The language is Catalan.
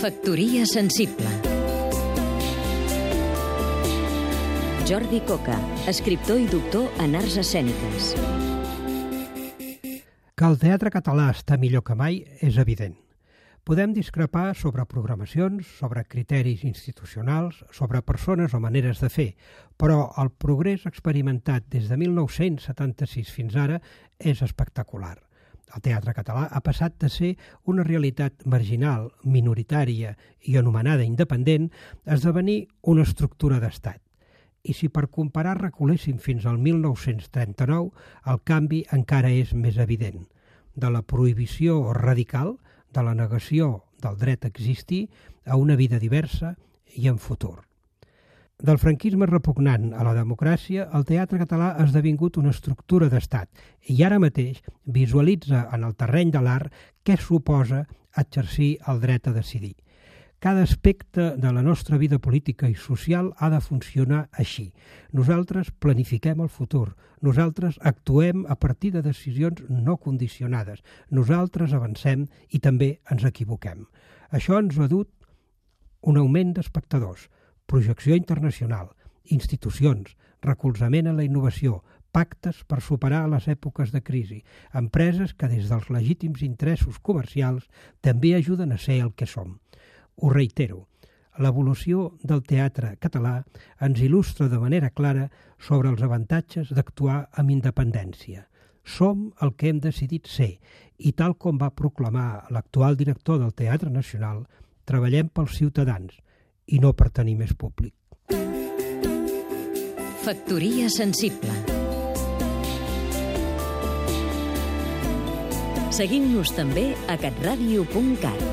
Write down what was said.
Factoria sensible Jordi Coca, escriptor i doctor en arts escèniques. Que el teatre català està millor que mai és evident. Podem discrepar sobre programacions, sobre criteris institucionals, sobre persones o maneres de fer, però el progrés experimentat des de 1976 fins ara és espectacular. El teatre català ha passat de ser una realitat marginal, minoritària i anomenada independent a esdevenir una estructura d'estat. I si per comparar reculéssim fins al 1939, el canvi encara és més evident. De la prohibició radical, de la negació del dret a existir, a una vida diversa i en futur. Del franquisme repugnant a la democràcia, el teatre català ha esdevingut una estructura d'estat i ara mateix visualitza en el terreny de l'art què suposa exercir el dret a decidir. Cada aspecte de la nostra vida política i social ha de funcionar així. Nosaltres planifiquem el futur, nosaltres actuem a partir de decisions no condicionades, nosaltres avancem i també ens equivoquem. Això ens ha dut un augment d'espectadors, projecció internacional, institucions, recolzament a la innovació, pactes per superar les èpoques de crisi, empreses que des dels legítims interessos comercials també ajuden a ser el que som. Ho reitero, l'evolució del teatre català ens il·lustra de manera clara sobre els avantatges d'actuar amb independència. Som el que hem decidit ser i tal com va proclamar l'actual director del Teatre Nacional, treballem pels ciutadans – i no per tenir més públic. Factoria sensible Seguim-nos també a catradio.cat